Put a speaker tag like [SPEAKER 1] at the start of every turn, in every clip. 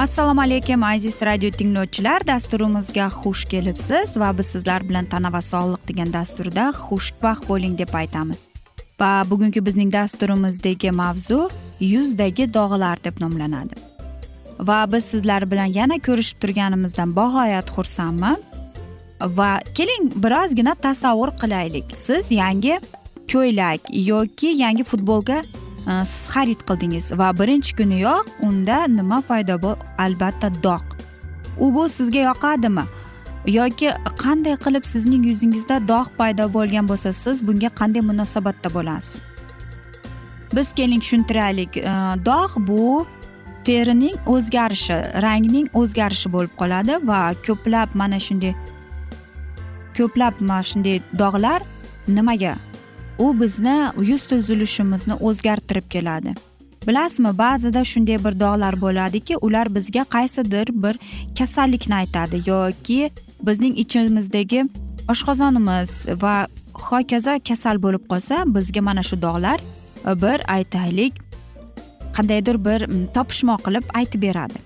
[SPEAKER 1] assalomu alaykum aziz radio tinglovchilar. Dasturimizga xush kelibsiz va biz sizlar bilan tana va sog'liq degan dasturda xushvaqt bo'ling deb aytamiz. Va bugungi bizning dasturimizdagi mavzu yuzdagi dog'lar deb nomlanadi. Va biz sizlar bilan yana ko'rishib turganimizdan bag'oyat xursandman. Va keling birozgina tasavvur qilaylik. Siz yangi ko'ylak yoki yangi futbolka siz xarid qildingiz va birinchi kuniyoq unda nima paydo bo'ldi albatta dog' u bu sizga yoqadimi yoki qanday qilib sizning yuzingizda dog' paydo bo'lgan bo'lsa siz bunga qanday munosabatda bo'lasiz biz keling tushuntiraylik dog' bu terining o'zgarishi rangning o'zgarishi bo'lib qoladi va ko'plab mana shunday ko'plab mana shunday dog'lar nimaga u bizni yuz tuzilishimizni o'zgartirib keladi. Bilasizmi ba'zida shunday bir dog'lar bo'ladiki ular bizga qaysidir bir kasallikni aytadi yoki bizning ichimizdagi oshqozonimiz va hokazo kasal bo'lib qolsa bizga mana shu dog'lar e, bir aytaylik qandaydir bir topishmoq qilib aytib beradi.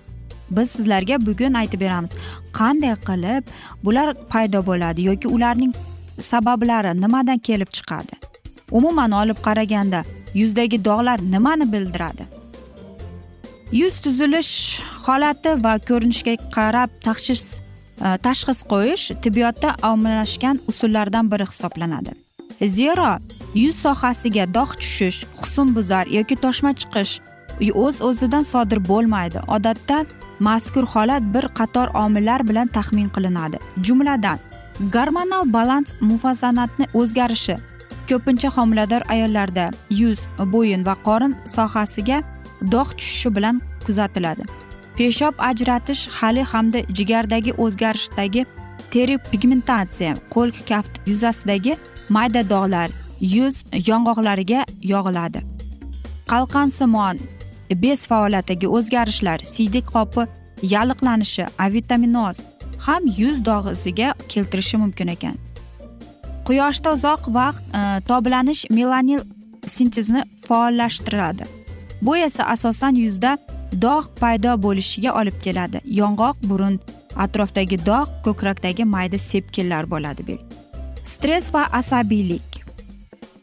[SPEAKER 1] Biz sizlarga bugun aytib beramiz qanday qilib bular paydo bo'ladi yoki ularning sabablari nimadan kelib chiqadi? Umuman olib qaraganda yuzdagi dog'lar nimani bildiradi? Yuz tuzilish holati va ko'rinishga qarab tashxis e, tashxis qo'yish tibbiyotda ommalashgan usullardan biri hisoblanadi. Zero yuz sohasiga dog' tushish husnbuzar yoki toshma chiqish o'z o'zidan sodir bo'lmaydi. Odatda mazkur holat bir qator omillar bilan taxmin qilinadi. Jumladan gormonal balans muvozanatni o'zgarishi ko'pincha homilador ayollarda yuz bo'yin va qorin sohasiga dog' tushishi bilan kuzatiladi. Peshob ajratish hali hamda jigardagi o'zgarishdagi teri pigmentatsiya qo'l kaft yuzasidagi mayda dog'lar yuz yong'oqlariga yog'iladi. Qalqonsimon bez faoliyatiga o'zgarishlar siydik qopi yalliqlanishi avitaminoz ham yuz dog'isiga keltirishi mumkin ekan. Quyoshda uzoq vaqt e, toblanish melanin sintezini faollashtiradi bu esa asosan yuzda dog' paydo bo'lishiga olib keladi. Yong'oq burun atrofdagi dog' ko'krakdagi mayda sepkillar bo'ladi stress va asabiylik.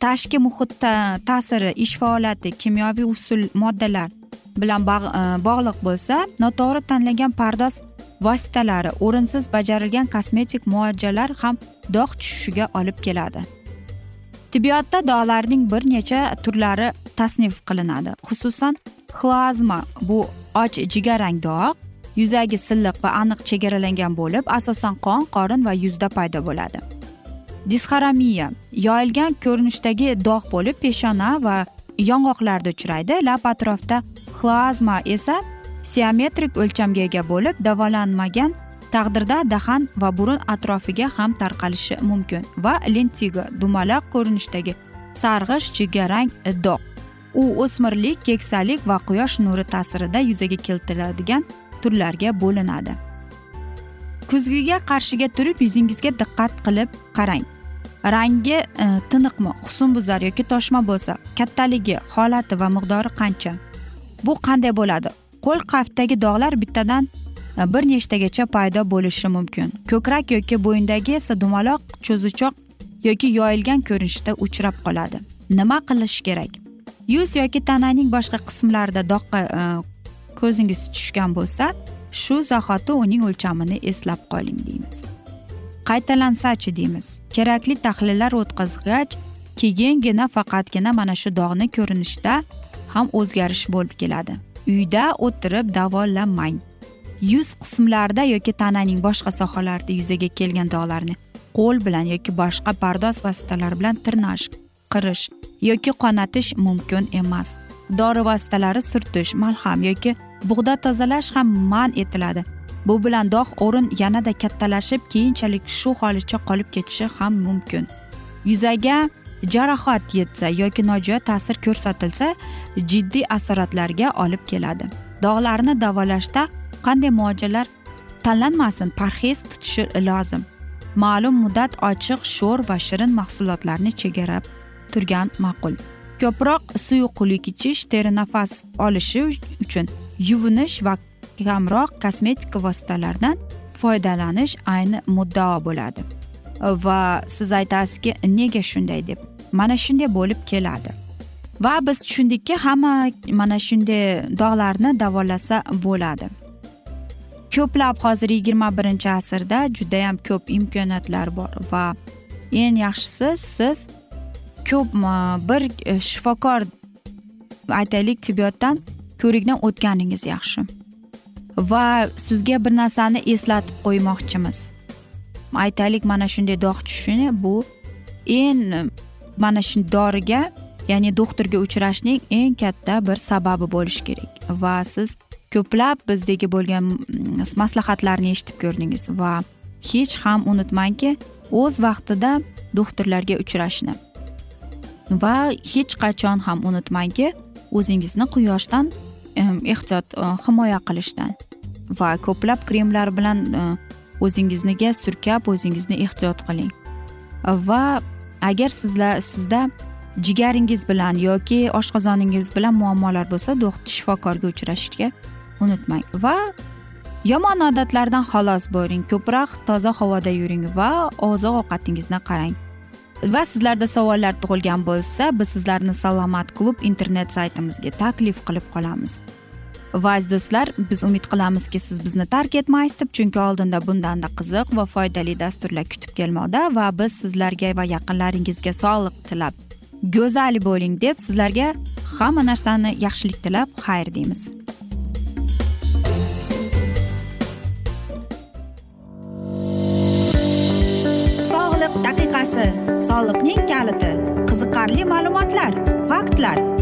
[SPEAKER 1] Tashqi muhitda ta'siri ish faoliyati kimyoviy usul moddalar bilan e, bog'liq bo'lsa noto'g'ri tanlangan pardoz vositalari o'rinsiz bajarilgan kosmetik muolajalar ham dog' tushishiga olib keladi. Tibbiyotda dog'larning bir necha turlari tasnif qilinadi. Xususan xlazma bu och jigarrang dog' yuzagi silliq va aniq chegaralangan bo'lib asosan qon qorin va yuzda paydo bo'ladi. Disxaramiya yoyilgan ko'rinishdagi dog' bo'lib peshona va yong'oqlarda uchraydi. Lab atrofida xlazma esa siametrik o'lchamga ega bo'lib davolanmagan taqdirda dahan va burun atrofiga ham tarqalishi mumkin va lentiga dumaloq ko'rinishdagi sarg'ish jigarrang dog' u o'smirlik keksalik va quyosh nuri ta'sirida yuzaga keltiriladigan turlarga bo'linadi. Kuzgiga qarshiga turib yuzingizga diqqat qilib qarang. Rangi e, tiniqmi husnbuzar yoki toshma bo'lsa kattaligi holati va miqdori qancha? Bu qanday bo'ladi? Qo'l qaftdagi dog'lar bittadan e, bir nechtagacha paydo bo'lishi mumkin. Ko'krak yoki bo'yindagi esa dumaloq cho'zichoq yoki yoyilgan ko'rinishda uchrab qoladi. Nima qilish kerak? Yuz yoki tananing boshqa qismlarida doqqa e, ko'zingiz tushgan bo'lsa shu zahoti uning o'lchamini eslab qoling deymiz. Qaytalansachi deymiz. Kerakli tahlillar o'tkazgach keyingina faqatgina mana shu dog'ni ko'rinishda ham o'zgarish bo'lib keladi. Uyda o'tirib davolamang yuz qismlarida yoki tananing boshqa sohalarida yuzaga kelgan dog'larni qo'l bilan yoki boshqa pardoz vositalari bilan tirnash qirish yoki qonatish mumkin emas. Dori vositalari surtish malham yoki bug'da tozalash ham man etiladi. Bu bilan dog' o'rin yanada kattalashib keyinchalik shu holicha qolib ketishi ham mumkin. Yuzaga jarohat yetsa yoki nojo'ya ta'sir ko'rsatilsa jiddiy asoratlarga olib keladi. Dog'larni davolashda qanday muolajalar tanlanmasin parhez tutishi lozim. Ma'lum muddat ochiq sho'r va shirin mahsulotlarni chegarab turgan ma'qul. Ko'proq suyuqlik ichish teri nafas olishi uchun yuvinish va kamroq kosmetika vositalaridan foydalanish ayni muddao bo'ladi. Va siz aytasizki nega shunday deb? Mana shunday bo'lib keladi. Va biz tushundikki hamma mana shunday dog'larni davolasa bo'ladi. Ko'plab hozir yigirma birinchi asrda judayam ko'p imkoniyatlar bor va eng yaxshisi siz ko'p bir e, shifokor aytaylik tibbiyotdan ko'rikdan o'tganingiz yaxshi. Va sizga bir narsani eslatib qo'ymoqchimiz. Aytaylik mana shunday dog' tushishini bu eng mana shu doriga ya'ni doktorga uchrashning eng katta bir sababi bo'lishi kerak. Va siz ko'plab bizdagi bo'lgan mm, maslahatlarni eshitib ko'rdingiz va hech ham unutmangki o'z vaqtida doktorlarga uchrashni. Va hech qachon ham unutmangki o'zingizni quyoshdan ehm, ehtiyot e, himoya qilishdan va ko'plab kremlar bilan e, o'zingizniga surkab o'zingizni ehtiyot qiling. Va agar sizlar sizda jigaringiz bilan yoki oshqozoningiz bilan muammolar bo'lsa shifokorga uchrashishga unutmang. Va yomon odatlardan xalos bo'ling. Ko'proq toza havoda yuring va oziq ovqatingizni qarang. Va sizlarda savollar tug'ilgan bo'lsa biz sizlarni salomat klub internet saytimizga taklif qilib qolamiz. Va aziz do'stlar biz umid qilamizki siz bizni tark etmaysiz deb chunki oldinda bundanda qiziq va foydali dasturlar kutib kelmoqda va biz sizlarga va yaqinlaringizga sog'liq tilab go'zal bo'ling deb sizlarga hamma narsani yaxshilik tilab xayr deymiz. Sog'liq daqiqasi soliqning kaliti qiziqarli ma'lumotlar faktlar.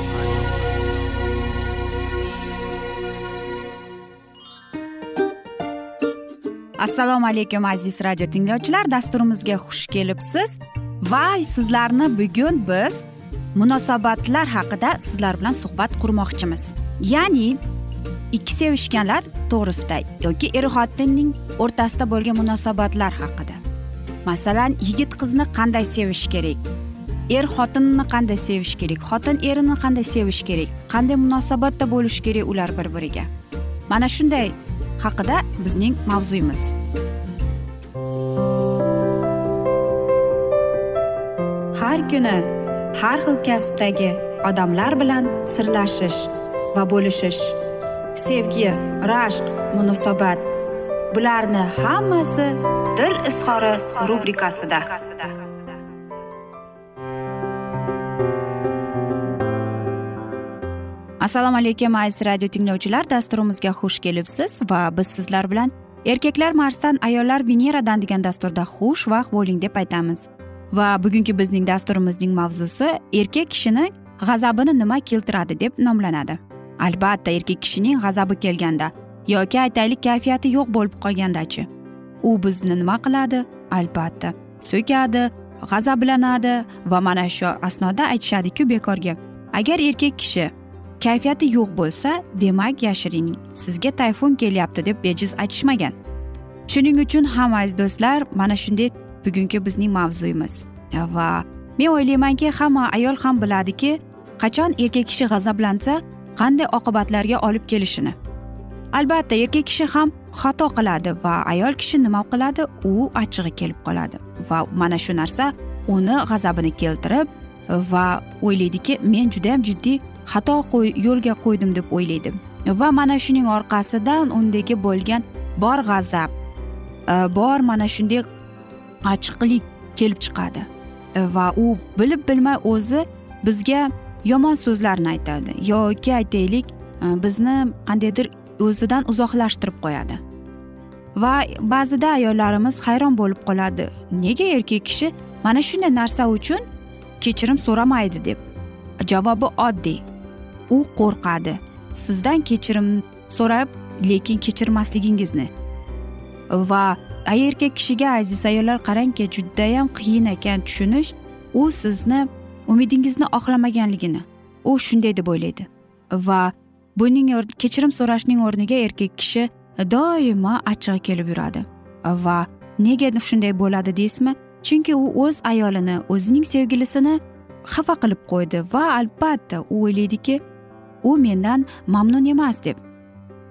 [SPEAKER 1] Assalomu alaykum aziz radio tinglovchilar. Dasturimizga xush kelibsiz. Va sizlarni bugun biz munosabatlar haqida sizlar bilan suhbat qurmoqchimiz. Ya'ni ikki sevishganlar to'g'risida yoki er xotinning o'rtasida bo'lgan munosabatlar haqida. Masalan yigit qizni qanday sevish kerak? Er xotinni qanday sevish kerak? Xotin erini qanday sevish kerak? Qanday munosabatda bo'lish kerak ular bir biriga mana shunday haqida bizning mavzuyimiz. Har kuni har xil kasbdagi odamlar bilan sirlashish va bo'lishish sevgi rashq munosabat bularni hammasi dil izhori rubrikasida. Assalomu alaykum aziz radio tinglovchilar. Dasturimizga xush kelibsiz va biz sizlar bilan erkaklar marsdan ayollar veneradan degan dasturda xushvaqt bo'ling deb aytamiz. Va bugungi bizning dasturimizning mavzusi erkak kishini g'azabini nima keltiradi deb nomlanadi. Albatta erkak kishining g'azabi kelganda yoki aytaylik kayfiyati yo'q bo'lib qolgandachi. U bizni nima qiladi? Albatta so'kadi g'azablanadi va mana shu asnoda aytishadiku bekorga. Agar erkak kishi kayfiyati yo'q bo'lsa demak yashiring sizga tayfun kelyapti deb bejiz aytishmagan. Shuning uchun ham aziz do'stlar mana shunday bugungi bizning mavzuyimiz. Va men o'ylaymanki hamma ayol ham biladiki qachon erkak kishi g'azablansa qanday oqibatlarga olib kelishini. Albatta erkak kishi ham xato qiladi va ayol kishi nima qiladi? U achchig'i kelib qoladi. Va mana shu narsa uni g'azabini keltirib va o'ylaydiki men judayam jiddiy xato yo'lga qo'ydim deb o'ylaydi. Va mana shuning orqasidan undagi bo'lgan bor g'azab e, bor mana shunday achchiqlik kelib chiqadi. E, va u bilib bilmay o'zi bizga yomon so'zlarni aytadi. Yoki aytaylik e, bizni qandaydir o'zidan uzoqlashtirib qo'yadi. Va ba'zida ayollarimiz hayron bo'lib qoladi. Nega erkak kishi mana shunday narsa uchun kechirim so'ramaydi deb? Javobi oddiy. U qo'rqadi. Sizdan kechirim so'rab lekin kechirmasligingizni. Va erkak kishiga aziz ayollar qarangki judayam qiyin ekan tushunish u sizni umidingizni oqlamaganligini. U shunday deb o'ylaydi. Va buning kechirim so'rashning o'rniga erkak kishi doimo achchig'i kelib yuradi. Va nega shunday bo'ladi deysizmi? Chunki u o'z ayolini o'zining sevgilisini xafa qilib qo'ydi va albatta u o'ylaydiki u mendan mamnun emas deb.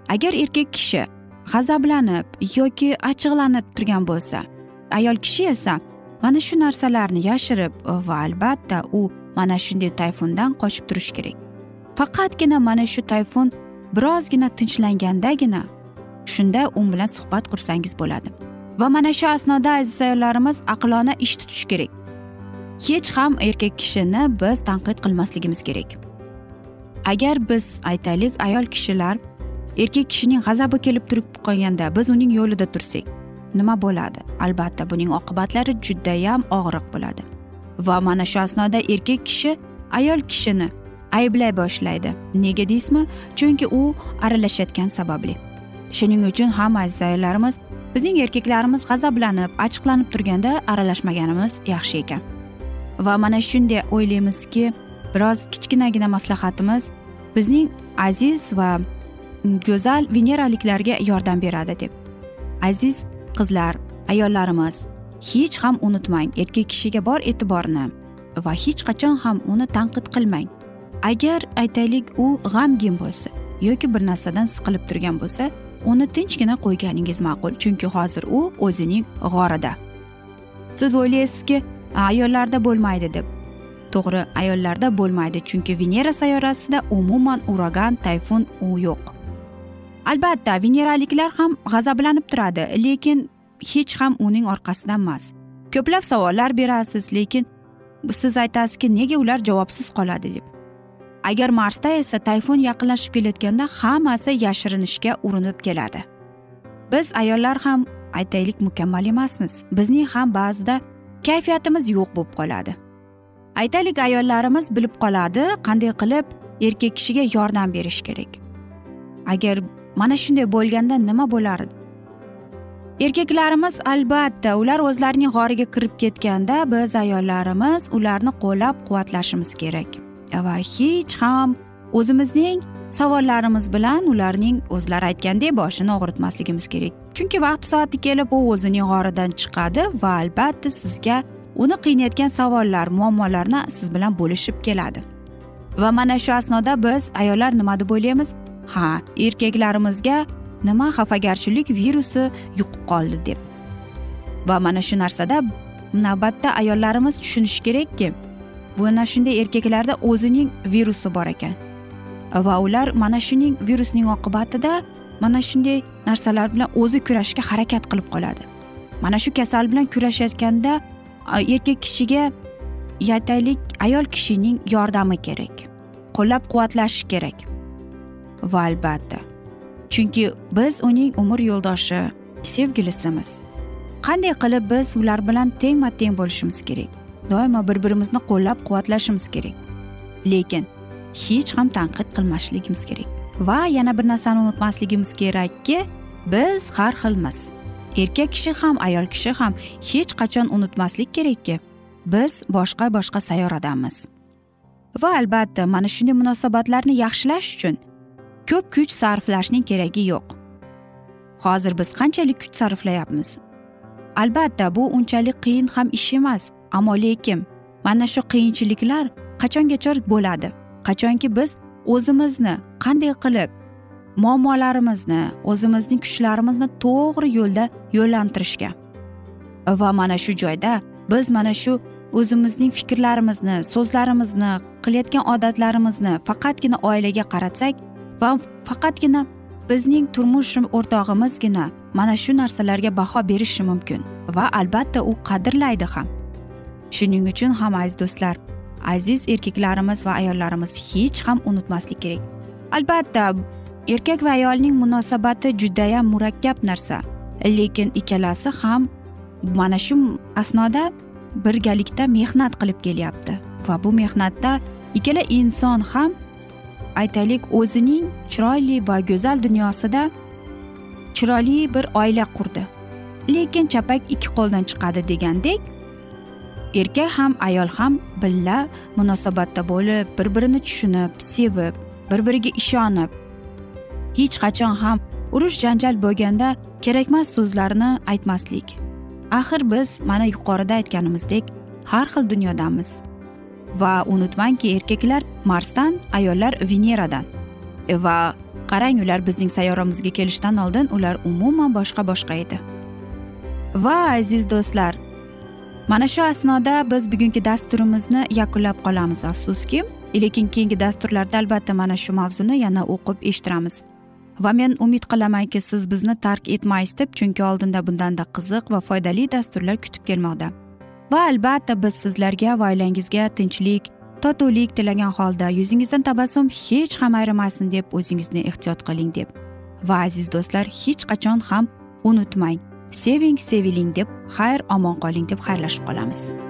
[SPEAKER 1] Agar erkak kishi g'azablanib yoki achchiqlanib turgan bo'lsa ayol kishi esa mana shu narsalarni yashirib va albatta u mana shunday tayfundan qochib turishi kerak. Faqatgina mana shu tayfun birozgina tinchlangandagina shunda u bilan suhbat qursangiz bo'ladi. Va mana shu asnoda aziz ayollarimiz aqlona ish tutish kerak. Hech ham erkak kishini biz tanqid qilmasligimiz kerak. Agar biz aytaylik ayol kishilar erkak kishining g'azabi kelib turib qolganda biz uning yo'lida tursak nima bo'ladi? Albatta buning oqibatlari judayam og'riq bo'ladi. Va mana shu asnoda erkak kishi ayol kishini ayblay boshlaydi. Nega deysizmi? Chunki u aralashayotgan sababli. Shuning uchun ham aziz ayollarimiz bizning erkaklarimiz g'azablanib achchiqlanib turganda aralashmaganimiz yaxshi ekan. Va mana shunday o'ylaymizki biroz kichkinagina maslahatimiz bizning aziz va go'zal veneraliklarga yordam beradi deb. Aziz qizlar ayollarimiz hech ham unutmang erkak kishiga bor e'tiborni va hech qachon ham uni tanqid qilmang. Agar aytaylik u g'amgin bo'lsa yoki bir narsadan siqilib turgan bo'lsa uni tinchgina qo'yganingiz ma'qul chunki hozir u o'zining g'orida. Siz o'ylaysizki ayollarda bo'lmaydi deb. To'g'ri ayollarda bo'lmaydi chunki venera sayyorasida umuman uragan tayfun u yo'q. Albatta veneraliklar ham g'azablanib turadi lekin hech ham uning orqasidan emas. Ko'plab savollar berasiz lekin siz aytasizki nega ular javobsiz qoladi deb. Agar marsda esa tayfun yaqinlashib kelayotganda hammasi yashirinishga urinib keladi. Biz ayollar ham aytaylik mukammal emasmiz. Bizning ham ba'zida kayfiyatimiz yo'q bo'lib qoladi. Aytaylik ayollarimiz bilib qoladi qanday qilib erkak kishiga yordam berish kerak. Agar mana shunday bo'lganda nima bo'lar? Erkaklarimiz albatta ular o'zlarining g'origa kirib ketganda biz ayollarimiz ularni qo'llab quvvatlashimiz kerak. Va hech ham o'zimizning savollarimiz bilan ularning o'zlari aytgandek boshini og'ritmasligimiz kerak. Chunki vaqti soati kelib u o'zining g'oridan chiqadi va albatta sizga uni qiynayotgan savollar muammolarni siz bilan bo'lishib keladi. Va mana shu asnoda biz ayollar nima deb o'ylaymiz? Ha erkaklarimizga nima xafagarchilik virusi yuqib qoldi deb. Va mana shu narsada navbatda ayollarimiz tushunishi kerakki mana shunday erkaklarda o'zining virusi bor ekan. Va ular mana shuning virusning oqibatida mana shunday narsalar bilan o'zi kurashishga harakat qilib qoladi. Mana shu kasal bilan kurashayotganda erkak kishiga aytaylik ayol kishining yordami kerak. Qo'llab quvvatlashi kerak. Va albatta chunki biz uning umr yo'ldoshi sevgilisimiz. Qanday qilib biz ular bilan tengma teng bo'lishimiz kerak? Doimo bir birimizni qo'llab quvvatlashimiz kerak. Lekin hech ham tanqid qilmasligimiz kerak. Va yana bir narsani unutmasligimiz kerakki biz har xilmiz erkak kishi ham ayol kishi ham hech qachon unutmaslik kerakki biz boshqa boshqa sayyoradamiz va albatta mana shunday munosabatlarni yaxshilash uchun ko'p kuch sarflashning keragi yo'q. Hozir biz qanchalik kuch sarflayapmiz? Albatta bu unchalik qiyin ham ish emas ammo lekin mana shu qiyinchiliklar qachongacha bo'ladi? Qachonki biz o'zimizni qanday qilib muammolarimizni o'zimizning kuchlarimizni to'g'ri yo'lda yo'llantirishga. Va mana shu joyda biz mana shu o'zimizning fikrlarimizni so'zlarimizni qilayotgan odatlarimizni faqatgina oilaga qaratsak va faqatgina bizning turmush o'rtog'imizgina mana shu narsalarga baho berishi mumkin va albatta u qadrlaydi ham. Shuning uchun ham aziz do'stlar aziz erkaklarimiz va ayollarimiz hech ham unutmaslik kerak. Albatta erkak va ayolning munosabati judayam murakkab narsa. Lekin ikkalasi ham mana shu asnoda birgalikda mehnat qilib kelyapti. Va bu mehnatda ikkala inson ham aytaylik o'zining chiroyli va go'zal dunyosida chiroyli bir oila qurdi. Lekin chapak ikki qo'ldan chiqadi degandek erkak ham ayol ham birga munosabatda bo'lib bir birini tushunib sevib bir biriga ishonib hech qachon ham urush janjal bo'lganda kerakmas so'zlarni aytmaslik. Axir biz mana yuqorida aytganimizdek har xil dunyodamiz va unutmangki erkaklar marsdan ayollar veneradan. E, va qarang ular bizning sayyoramizga kelishdan oldin ular umuman boshqa boshqa edi. Va aziz do'stlar mana shu asnoda biz bugungi dasturimizni yakunlab qolamiz afsuski. Lekin keyingi dasturlarda albatta mana shu mavzuni yana o'qib eshittiramiz. Va men umid qilamanki siz bizni tark etmaysiz deb chunki oldinda bundanda qiziq va foydali dasturlar kutib kelmoqda. Va albatta biz sizlarga va oilangizga tinchlik totuvlik tilagan holda yuzingizdan tabassum hech ham ayrimasin deb o'zingizni ehtiyot qiling deb. Va aziz do'stlar hech qachon ham unutmang. Seving seviling deb xayr omon qoling deb xayrlashib qolamiz.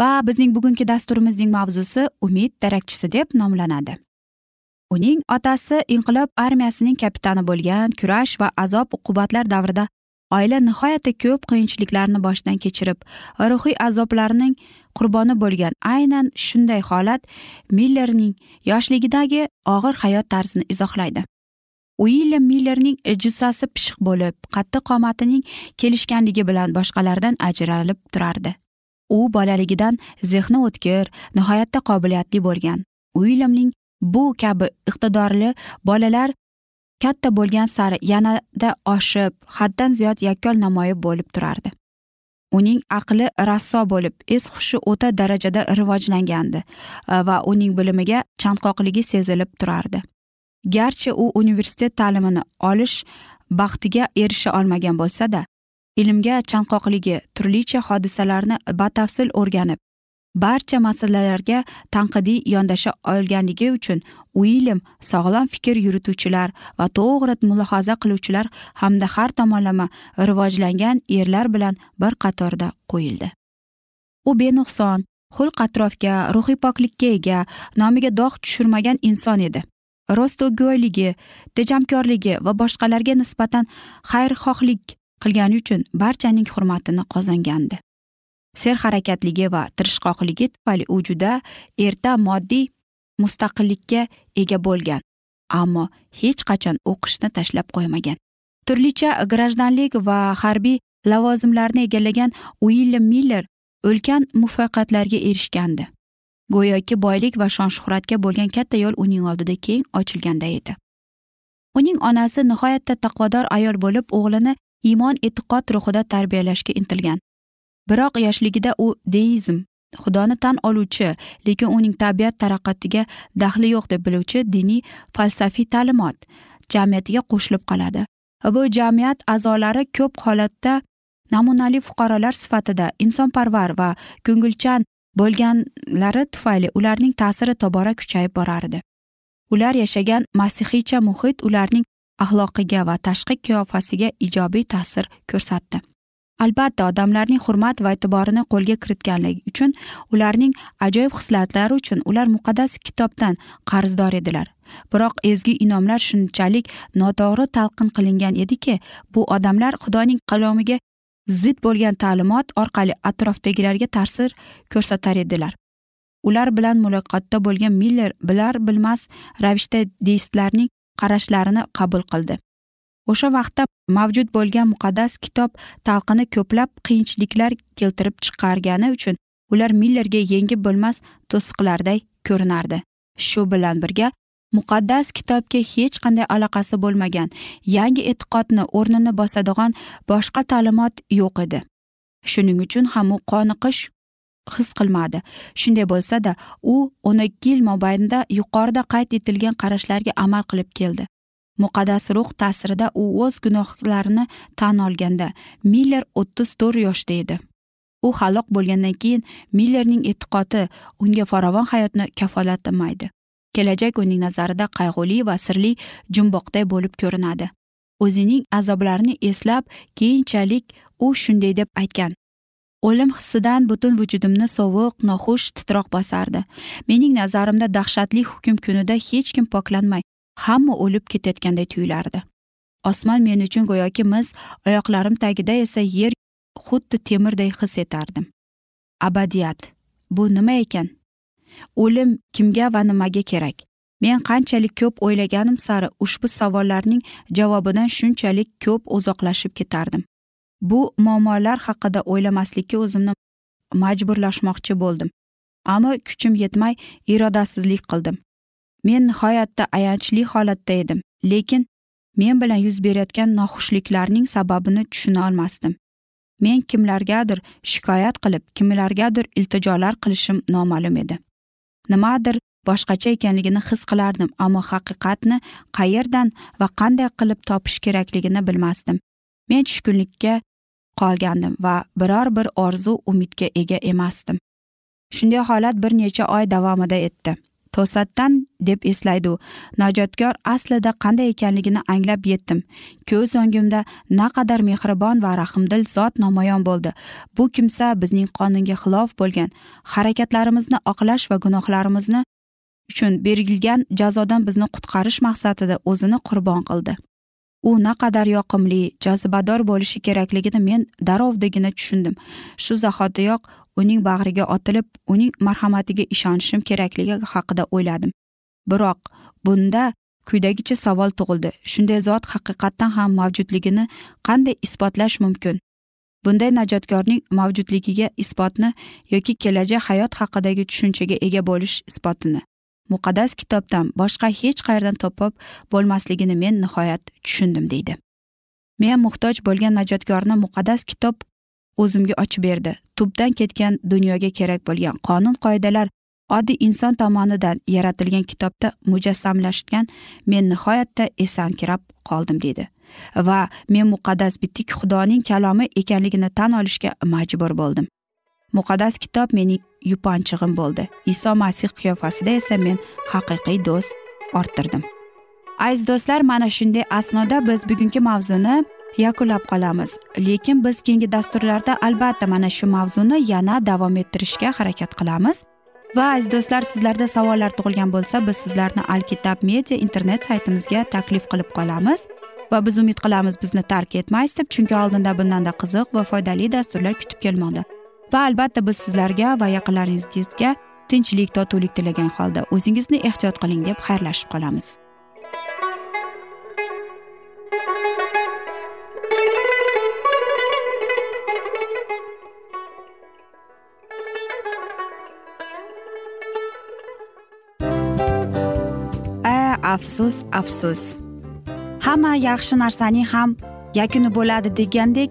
[SPEAKER 1] Va bizning bugungi dasturimizning mavzusi umid darakchisi deb nomlanadi. Uning otasi inqilob armiyasining kapitani bo'lgan kurash va azob uqubatlar davrida oila nihoyatda ko'p qiyinchiliklarni boshdan kechirib ruhiy azoblarning qurboni bo'lgan aynan shunday holat millerning yoshligidagi og'ir hayot tarzini izohlaydi. Uilyam millerning jussasi pishiq bo'lib qattiq qomatining kelishganligi bilan boshqalardan ajralib turardi. U bolaligidan zehni o'tkir nihoyatda qobiliyatli bo'lgan. Uilyamning bu kabi iqtidorli bolalar katta bo'lgan sari yanada oshib haddan ziyod yakkol namoyi bo'lib turardi. Uning aqli rasso bo'lib es hushi o'ta darajada rivojlangandi e, va uning bilimiga chanqoqligi sezilib turardi. Garchi u universitet ta'limini olish baxtiga erisha olmagan bo'lsada ilmga chanqoqligi turlicha hodisalarni batafsil o'rganib barcha masalalarga tanqidiy yondasha olganligi uchun uilyam sog'lom fikr yurituvchilar va to'g'ri mulohaza qiluvchilar hamda har tomonlama rivojlangan erlar bilan bir qatorda qo'yildi. U benuqson xulq atrofga ruhiy poklikka ega nomiga dog' tushirmagan inson edi. Rostgo'yligi tejamkorligi va boshqalarga nisbatan xayrixohlik qilgani uchun barchaning hurmatini qozongandi. Serharakatligi va tirishqoqligi tufayli u juda erta moddiy mustaqillikka ega bo'lgan ammo hech qachon o'qishni tashlab qo'ymagan. Turlicha grajdanlik va harbiy lavozimlarni egallagan uilyam miller ulkan muvaffaqiyatlarga erishgandi. Go'yoki boylik va shon shuhratga bo'lgan katta yo'l uning oldida keng ochilganda edi. Uning onasi nihoyatda taqvodor ayol bo'lib o'g'lini iymon e'tiqod ruhida tarbiyalashga intilgan. Biroq yoshligida u deizm xudoni tan oluvchi lekin uning tabiat taraqqiyotiga daxli yo'q deb biluvchi diniy falsafiy ta'limot jamiyatiga qo'shilib qoladi. Bu jamiyat a'zolari ko'p holatda namunali fuqarolar sifatida insonparvar va ko'ngilchan bo'lganlari tufayli ularning ta'siri tobora kuchayib borardi. Ular yashagan masihiycha muhit ularning axloqiga va tashqi qiyofasiga ijobiy ta'sir ko'rsatdi. Albatta odamlarning hurmat va e'tiborini qo'lga kiritganligi uchun ularning ajoyib hislatlari uchun ular muqaddas kitobdan qarzdor edilar. Biroq ezgu inomlar shunchalik noto'g'ri talqin qilingan ediki bu odamlar xudoning qalomiga zid bo'lgan ta'limot orqali atrofdagilarga ta'sir ko'rsatar edilar. Ular bilan muloqotda bo'lgan miller bilar bilmas ravishda deistlarning qarashlarini qabul qildi. O'sha vaqtda mavjud bo'lgan muqaddas kitob talqini ko'plab qiyinchiliklar keltirib chiqargani uchun ular millerga yengib bo'lmas to'siqlarday ko'rinardi. Shu bilan birga muqaddas kitobga hech qanday aloqasi bo'lmagan yangi e'tiqodni o'rnini bosadigan boshqa ta'limot yo'q edi. Shuning uchun ham u qoniqish his qilmadi. Shunday bo'lsada u o'n ikki yil mobaynida yuqorida qayd etilgan qarashlarga amal qilib keldi. Muqaddas ruh ta'sirida u o'z gunohlarini tan olganda miller o'ttiz to'rt yoshda edi. U halok bo'lgandan keyin millerning e'tiqodi unga farovon hayotni kafolatlamaydi kelajak uning nazarida qayg'uli va sirli jumboqday bo'lib ko'rinadi. O'zining azoblarini eslab keyinchalik u shunday deb aytgan. O'lim hissidan butun vujudimni sovuq noxush titroq bosardi. Mening nazarimda dahshatli hukm kunida hech kim poklanmay hamma o'lib ketayotganday tuyulardi. Osmon men uchun go'yoki mis oyoqlarim tagida esa yer xuddi temirday his etardim. Abadiyat bu nima ekan? O'lim kimga va nimaga kerak? Men qanchalik ko'p o'ylaganim sari ushbu savollarning javobidan shunchalik ko'p uzoqlashib ketardim. Bu muammolar haqida o'ylamaslikka o'zimni majburlashmoqchi bo'ldim. Ammo kuchim yetmay irodasizlik qildim. Men nihoyatda ayanchli holatda edim lekin men bilan yuz berayotgan noxushliklarning sababini tushuna olmasdim. Men kimlargadir shikoyat qilib kimlargadir iltijolar qilishim noma'lum edi. Nimadir boshqacha ekanligini his qilardim ammo haqiqatni qayerdan va qanday qilib topish kerakligini bilmasdim. Men tushkunlikka qolgandim va biror bir orzu umidga ega emasdim. Shunday holat bir necha oy davomida etdi. To'satdan deb eslaydi u najotkor aslida qanday ekanligini anglab yetdim. Ko'z o'ngimda naqadar mehribon va rahmdil zot namoyon bo'ldi. Bu kimsa bizning qonunga xilof bo'lgan harakatlarimizni oqlash va gunohlarimizni uchun berilgan jazodan bizni qutqarish maqsadida o'zini qurbon qildi. U naqadar yoqimli jozibador bo'lishi kerakligini men darrovdagina tushundim. Shu zahotiyoq uning bag'riga otilib uning marhamatiga ishonishim kerakligi haqida o'yladim. Biroq bunda quyidagicha savol tug'ildi. Shunday zot haqiqatdan ham mavjudligini qanday isbotlash mumkin? Bunday najotkorning mavjudligiga isbotni yoki kelajak hayot haqidagi tushunchaga ega bo'lish isbotini muqaddas kitobdan boshqa hech qayerdan topib bo'lmasligini men nihoyat tushundim deydi. Men muhtoj bo'lgan najotkorni muqaddas kitob o'zimga ochib berdi. Tubdan ketgan dunyoga kerak bo'lgan qonun qoidalar oddiy inson tomonidan yaratilgan kitobda mujassamlashgan men nihoyatda esankirab qoldim deydi. Va men muqaddas bitik xudoning kalomi ekanligini tan olishga majbur bo'ldim. Muqaddas kitob mening yupanchig'im bo'ldi. Iso masih qiyofasida esa men haqiqiy do'st orttirdim. Aziz do'stlar mana shunday asnoda biz bugungi mavzuni yakunlab qolamiz. Lekin biz keyingi dasturlarda albatta mana shu mavzuni yana davom ettirishga harakat qilamiz. Va aziz do'stlar sizlarda savollar tug'ilgan bo'lsa biz sizlarni alkitab media internet saytimizga taklif qilib qolamiz. Va biz umid qilamiz bizni tark etmaysiz deb chunki oldinda bundanda qiziq va foydali dasturlar kutib kelmoqda. Va albatta biz sizlarga va yaqinlaringizga tinchlik totuvlik tilagan holda o'zingizni ehtiyot qiling deb xayrlashib qolamiz. Afsus afsus. Hamma yaxshi narsaning ham yakuni bo'ladi degandek